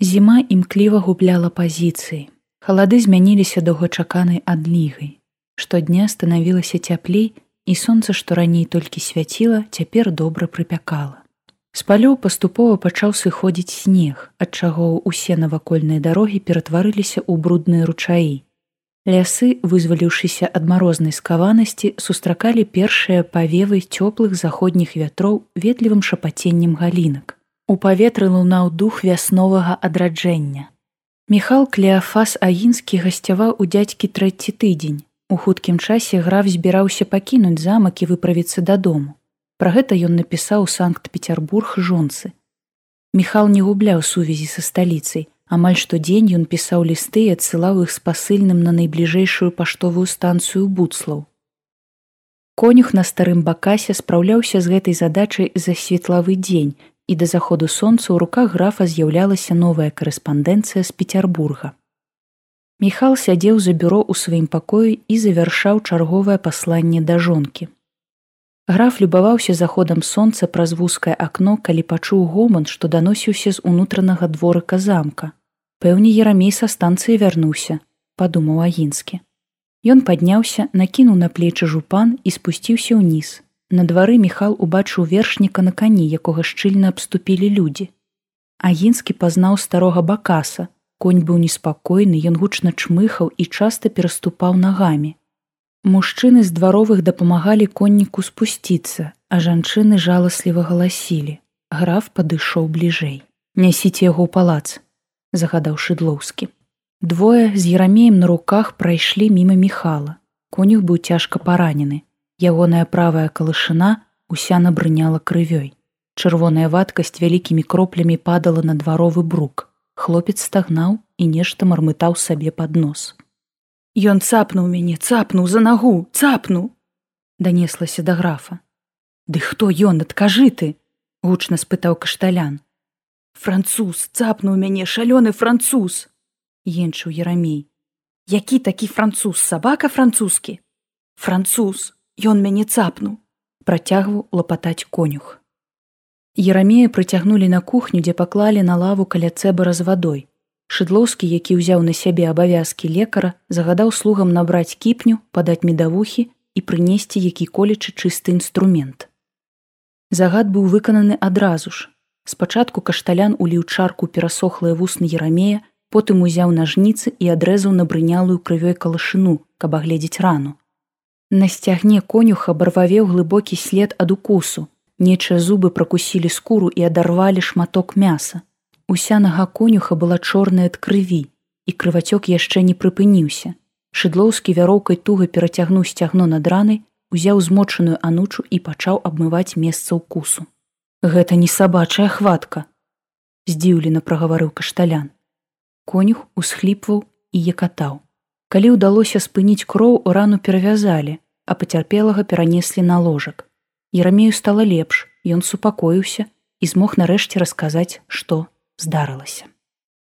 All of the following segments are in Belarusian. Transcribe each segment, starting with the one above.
Зіма імкліва губляла пазіцыі. Халады змяніліся доўгачаканай адлігай. Штодня станавілася цяплей, і сонца, што раней толькі свяціла, цяпер добра прыпякала. З палёў паступова пачаў сыходзіць снег, ад чаго ўсе навакольныя дарогі ператварыліся ў брудныя ручаі. Лясы, вызваліўшыся ад марознай скаванасці, сустракалі першыя павевы цёплых заходніх вятроў ветлівым шапаценнем галінак. У паветры лунаў дух вясновага адраджэння. Міхал Клеафас Аінскі гасцяваў у дзядзькі трэці тыдзень. У хуткім часе граф збіраўся пакінуць замак і выправіцца дадому. Пра гэта ён напісаў санкт-петербург жонцы. Міхал не губляў сувязі са сталіцай, Амаль штодзень ён пісаў лісты і адсылаў іх з пасыльным на найбліжэйшую паштовую станцыю буцлаў. Конюх на старым бакасе спраўляўся з гэтай задачай за светлавы дзень і да заходу сонца ў руках графа з'яўлялася новая карэспандэнцыя з петербурга. Міхал сядзеў за бюро ў сваім пакоі і завяршаў чарговае пасланне да жонкі. Граф любаваўся заходам сонца праз вузкае акно, калі пачуў гоман, што даносіўся з унутранага дворыка замка. Пэўне ерамей са станцыі вярнуўся, падумаў агінскі. Ён падняўся, накінуў на плечы жупан і спусціўся ўніз. На двары міхал убачыў вершніка на кані, якога шчыльна абступілі людзі. Агінскі пазнаў старога бакаса. Конь быў неспакойны, ён гучна чмыхаў і часта пераступаў нагамі. Мужчыны з дваровых дапамагалі конніку спусціцца, а жанчыны жаласліва галасілі. Граф падышоў бліжэй. Нясіце яго ў палац, загадаў шыдлоўскі. Двое з ерамеем на руках прайшлі міма міхала. Конюх быў цяжка паранены. Ягоная правая калышына уся набрыняла крывёй. Чырвоная вадкасць вялікімі кроплямі падала на дваровы брук. Хлопец стагнаў і нешта мармытаў сабе пад нос. Ён цапнуў мяне, цапнуў за нагу, цапнуў, данеслася да графа. Ды хто ён, адкажы ты, гучна спытаў кашталян. Француз цапнуў мяне шалёны француз, енчыў Ярамей. Які такі француз, сабака французскі? Француз, ён мяне цапнуў, працягваў лапатаць конюх. Ерамея прыцягнулі на кухню, дзе паклалі на лаву каля цэбара з вадой. Шыдлоўскі, які ўзяў на сябе абавязкі лекара, загадаў слугам набраць кіпню, падаць медавухі і прынесці які-колечы чысты інструмент. Загад быў выкананы адразу ж. Спачатку кашталян уліў чарку перасохлыя вусны ерамея, потым узяў нажніцы і адрэзаў набрынялую крывёй калашыну, каб агледзець рану. На сцягне конюха барвавеў глыбокі след ад укусу. Нечыя зубы пракусілі скуру і адарвалі шматок мяса. Уся нага конюха была чорная ад крыві, і крывацёк яшчэ не прыпыніўся. Шыдлоўскі вяроўкай туга перацягнуў сцягно над ранай, узяў змочаную анучу і пачаў абмываць месца ўкусу. Гэта не сабачая хватка, здзіўлена прагаварыў кашталян. Конюх усхліпваў і якатаў. Калі ўдалося спыніць кроў, рану перавязалі, а пацярпелага перанеслі на ложак. Ерамею стала лепш, ён супакоіўся і змог нарэшце расказаць, што здарылася.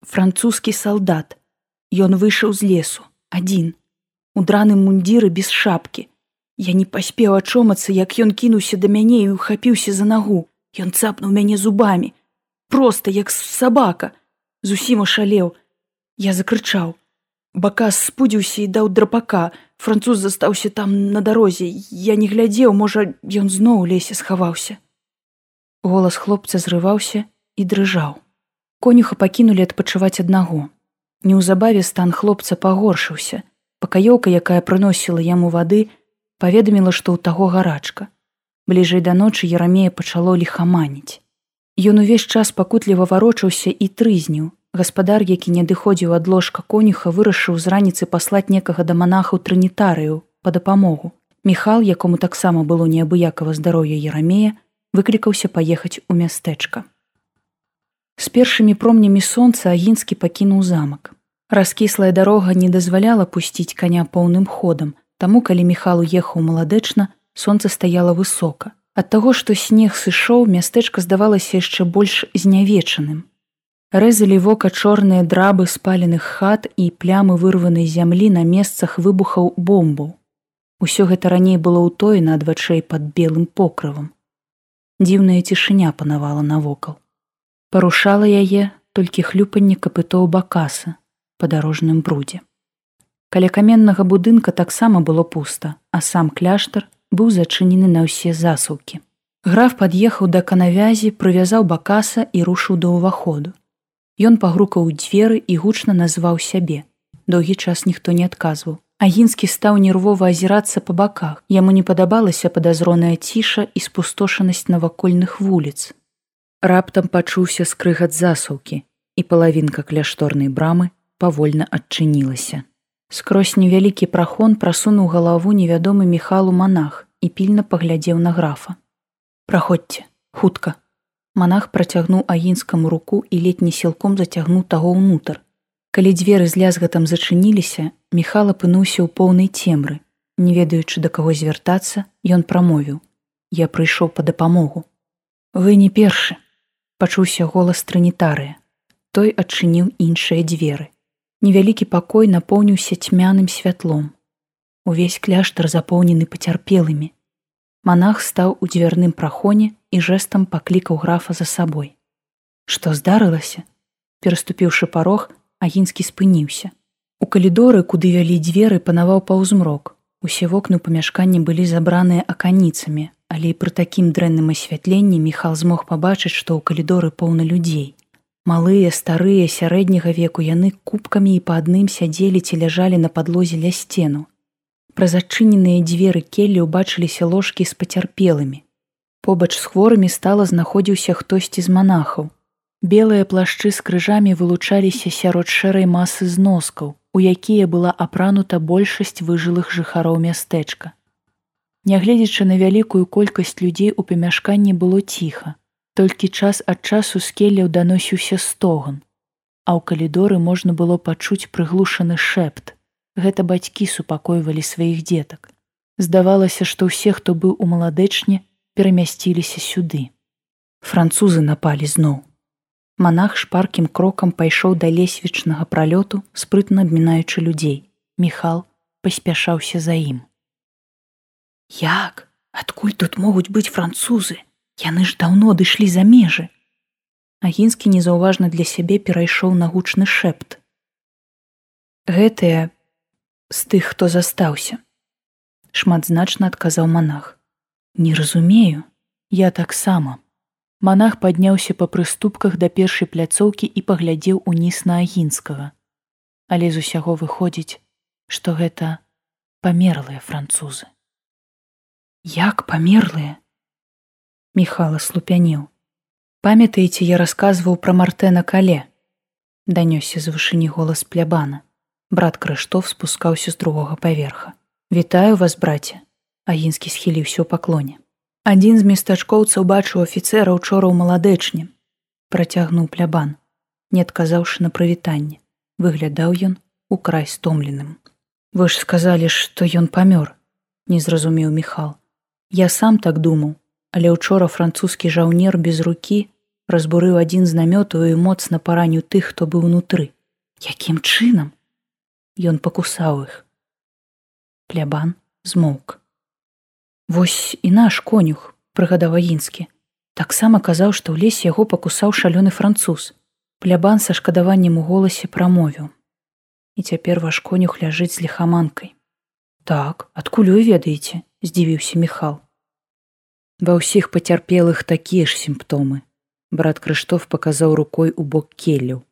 Французскі салдат. Ён выйшаў з лесу, адзін. У драным мундзіры без шапкі. Я не паспеў ачомацца, як ён кінуўся да мяне і ухапіўся за нагу. Ён цапнуў мяне зубамі. Проста як сабака, зусім ашалеў. Я закрычаў. Бакас спудзіўся і даў драпака. Француз застаўся там на дарозе. Я не глядзеў, можа, ён зноў у лесе схаваўся. Голас хлопца зрываўся і дрыжаў. Конюха пакінулі адпачываць аднаго. Неўзабаве стан хлопца пагоршыўся. Пакаёўка, якая прыносіла яму вады, паведаміла, што ў таго гарачка. Бліжэй да ночы Ярамея пачало ліхаманіць. Ён увесь час пакутліва варочаўся і трызніў. Гаспадар, які не адыходзіў ад ложка конюха, вырашыў з раніцы паслаць некага да манахаў трынітарыю па дапамогу. Міхал, якому таксама было неабыякава здароўя Ярамея, выклікаўся паехаць у мястэчка. З першымі промнямі сонца агінскі пакінуў замак. Раскіслая дарога не дазваляла пусціць каня поўным ходам, таму калі міхал уехаў маладэчна, сонца стаяла высока. Ад таго, што снег сышоў, мястэчка здавалася яшчэ больш знявечаным. Рэзалі вока чорныя драбы спаленых хат і плямы вырванай зямлі на месцах выбухаў бомбаў. Усё гэта раней было ўтоена ад вачэй пад белым покрывам. Дзіўная цішыня панавала навокал парушала яе толькі хлюпанне капытоў бакаса па дарожным брудзе. Каля каменнага будынка таксама было пуста, а сам кляштар быў зачынены на ўсе засаўкі. Граф пад'ехаў да канавязі, прывязаў бакаса і рушыў да ўваходу. Ён пагрукаў дзверы і гучна назваў сябе. Доўгі час ніхто не адказваў. Агінскі стаў нервова азірацца па баках. Яму не падабалася падазроная ціша і спустошанасць навакольных вуліц. Раптам пачуўся скрыгат засаўкі, і палавінка кляшторнай брамы павольна адчынілася. Скрозь невялікі прахон прасунуў галаву невядомы міхалу манах і пільна паглядзеў на графа. Праходзьце, хутка. Манах працягнуў агінскаму руку і летні сілком зацягнуў таго ўнутр, Калі дзверы з лязгатам зачыніліся, Міхал апынуўся ў поўнай цемры. Не ведаючы да каго звяртацца, ён прамовіў: « Я прыйшоў па дапамогу. Вы не першы, пачуўся голас трынітарыя. Той адчыніў іншыя дзверы. Невялікі пакой напоўніўся цьмяным святлом. Увесь кляштар запоўнены пацярпелымі. Манах стаў у дзвярным прахоне і жэсам паклікаў графа за сабой. Што здарылася? Пераступіўшы парог, агінскі спыніўся. У калідоры, куды вялі дзверы, панаваў паўзмрок. Усе вокны ў памяшканні былі забраныя аканіцамі, але і пры такім дрэнным асвятленні Міхал змог пабачыць, што ў калідоры поўна людзей. Малыя, старыя, сярэдняга веку яны кубкамі і па адным сядзелі ці ляжалі на падлозе ля сцену. Праз адчыненыя дзверы келлі ўбачыліся ложкі з пацярпелымі. Побач з хворымі стала знаходзіўся хтосьці з манахаў. Белыя плашчы з крыжамі вылучаліся сярод шэрай масы зноскаў, у якія была апранута большасць выжылых жыхароў мястэчка. Нягледзячы на вялікую колькасць людзей у памяшканні было ціха, толькі час ад часу скеляў даносіўся стоган, а ў калідоры можна было пачуць прыглушаны шэпт. Гэта бацькі супакойвалі сваіх дзетак. Здавалася, што ўсе, хто быў у маладэчне, перамясціліся сюды. Французы напалі зноў. Манах шпаркім крокам пайшоў да лесвічнага пралёту, спрытна абмінаючы людзей. Міхал паспяшаўся за ім. Як, адкуль тут могуць быць французы? Яны ж даўно дышлі за межы. Агінскі незаўважна для сябе перайшоў на гучны шэпт. Гэтыя з тых, хто застаўся. Шматзначна адказаў манах. Не разумею, я таксама. Манах падняўся па прыступках да першай пляцоўкі і паглядзеў уніз на агінскага. Але з усяго выходзіць, што гэта памерлыя французы. Як памерлыя? Міхала слупянеў. Памятаеце, я расказваў пра мартэна кале. Данёсся з вышыні голас плябана. Брат крыштоф спускаўся з другога паверха. Вітаю вас, браце. Агінскі схіліўся ў паклоне. Адзін з местачкоўцаў бачыў афіцэра учора ў маладэчні, працягнуў плябан, не адказаўшы на прывітанне, выглядаў ён у край стомленым. Вы ж сказалі, што ён памёр, не зразумеў Міхал. Я сам так думаў, але учора французскі жаўнер без рукі разбурыў адзін з намётаў і моцна параню тых, хто быў унутры. Якім чынам? Ён пакусаў іх. Плябан змоўк. Вось і наш конюх, прыгадаў агінскі. Таксама казаў, што ў лесе яго пакусаў шалёны француз. Плябан са шкадаваннем у голасе прамовіў. І цяпер ваш конюх ляжыць з лихаманкай. Так, адкуль вы ведаеце, здзівіўся Міхал. Ва ўсіх пацярпелых такія ж сімптомы. Брат Крыштоф паказаў рукой у бок келляў.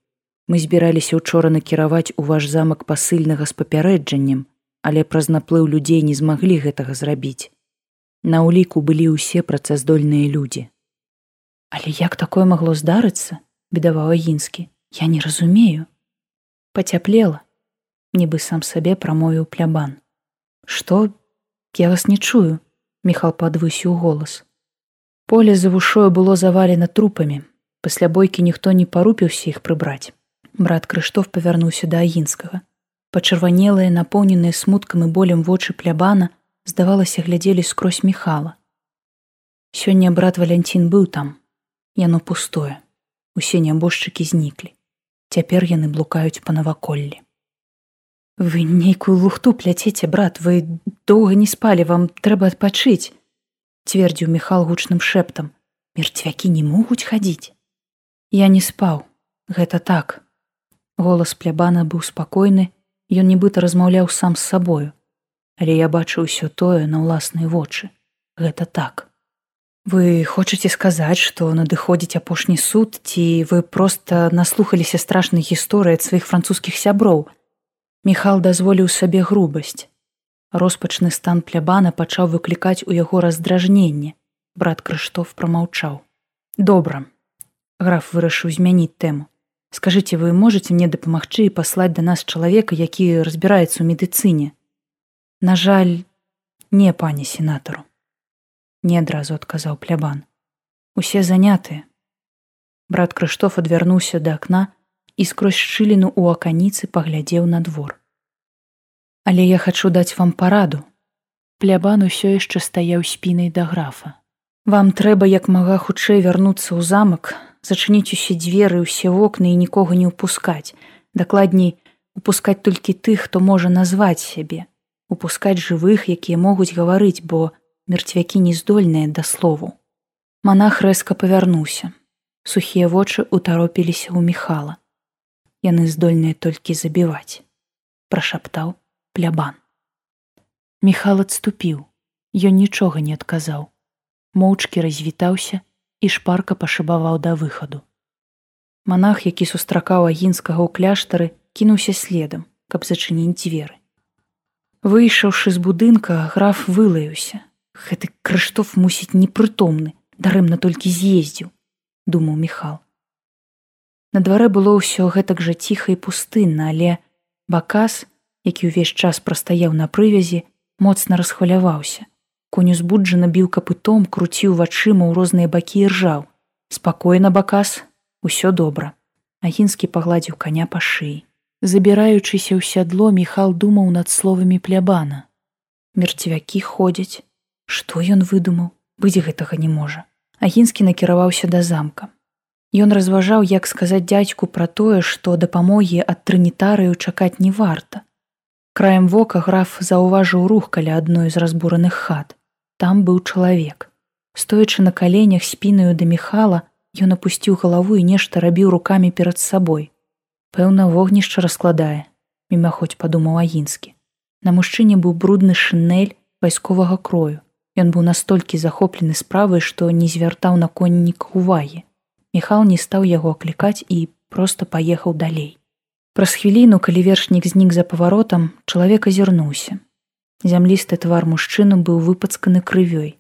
Мы збіраліся учора накіраваць у ваш замак пасыльнага з папярэджаннем, але праз наплыў людзей не змаглі гэтага зрабіць. На ўліку былі ўсе працаздольныя людзі. Але як такое магло здарыцца, бедаваў агінскі, я не разумею. Пацяплела, нібы сам сабе прамовіў плябан. Што я вас не чую, Міхал падвысіў голас. Поле за вушою было завалена трупамі. Пасля бойкі ніхто не парупіўся іх прыбраць. Брат Крыштоф павярнуўся да агінскага. Пачырванелыя, напоўненыя смуткам і болем вочы плябана, здавалася глядзелі скрозь міхала сёння брат валянцін быў там яно пустое. Усе нябожчыкі зніклі цяпер яны блукаюць па наваколлі вы нейкую лухту пляцеце брат вы доўга не спалі вам трэба адпачыць цвердзіў міхал гучным шэптам мерцвякі не могуць хадзіць я не спаў гэта так голас плябана быў спакойны ён нібыта размаўляў сам з сабою. Але я бачу ўсё тое на ўласныя вочы. Гэта так. Вы хочаце сказаць што надыходзіць апошні суд ці вы проста наслухаліся страшных гісторый ад сваіх французскіх сяброў? Міхал дазволіў сабе грубасць. Роспачны стан плябана пачаў выклікаць у яго раздражненне. Брат крыштоф прамаўчаў. Добра. Граф вырашыў змяніць тэму скажитеце вы можете мне дапамагчы і паслаць да нас чалавека які разбіраецца ў медыцыне На жаль, не пане сенатару. Не адразу адказаў плябан. Усе занятыя. Брат Крыштоф адвярнуўся да акна і скрозь шчыліну ў аканіцы паглядзеў на двор. Але я хачу даць вам параду. Плябан усё яшчэ стаяў спінай да графа. Вам трэба як мага хутчэй вярнуцца ў замак, зачыніць усе дзверы, усе вокны і нікога не ўпускаць, дакладней упускаць толькі тых, хто можа назваць сябе упускаць жывых, якія могуць гаварыць, бо мерцвякі не здольныя да слову. Манах рэзка павярнуўся. Сухія вочы утаропіліся ў міхала. Яны здольныя толькі забіваць, прашаптаў плябан. Міхал адступіў, Ён нічога не адказаў. Моўчкі развітаўся і шпарка пашыбаваў да выхаду. Манах, які сустракаў агінскага ў кляштары, кінуўся следам, каб зачыніць дзверы. Выйшаўшы з будынка, граф вылаяўся. Гэты крыштоф мусіць непрытомны, дарэмна толькі з'ездзіў, думаў Михал. На дварэ было ўсё гэтак жа ціха і пустынна, але бакас, які ўвесь час прастаяў на прывязі, моцна расхваляваўся. Конь узбуджана біў капытом, круціў вачыма ў розныя бакі і ржаў. Спакойна бакас, усё добра. Агінскі пагладзіў каня па шыі. Забіраючыся ў сядло міхал думаў над словамі плябана. Мерцвякі ходзяць, што ён выдумаў, быць гэтага не можа. Агінскі накіраваўся да замка. Ён разважаў, як сказаць дзядзьку пра тое, што дапамогі ад трынітарыю чакаць не варта. Краем вока граф заўважыў рух каля адной з разбураных хат. Там быў чалавек. Стоячы на каленях спінаю да міхала, ён апусціў галаву і нешта рабіў рукамі перад сабой пэўна вогнішча раскладае мімаходзь падумаў агінскі на мужчыне быў брудны шынель вайсковага крою. Ён быў настолькі захоплены справай што не звяртаў на коннік увагі міхал не стаў яго аклікаць і проста паехаў далей. Праз хвіліну калі вершнік знік за паваротам чалавек азірнуўся зямлісты твар мужчыну быў выпацканы крывёй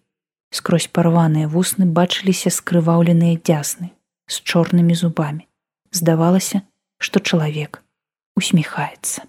скрозь парваныя вусны бачыліся скрываўленыя дзясны з чорнымі зубамі здавалася што чалавек усміхаецца.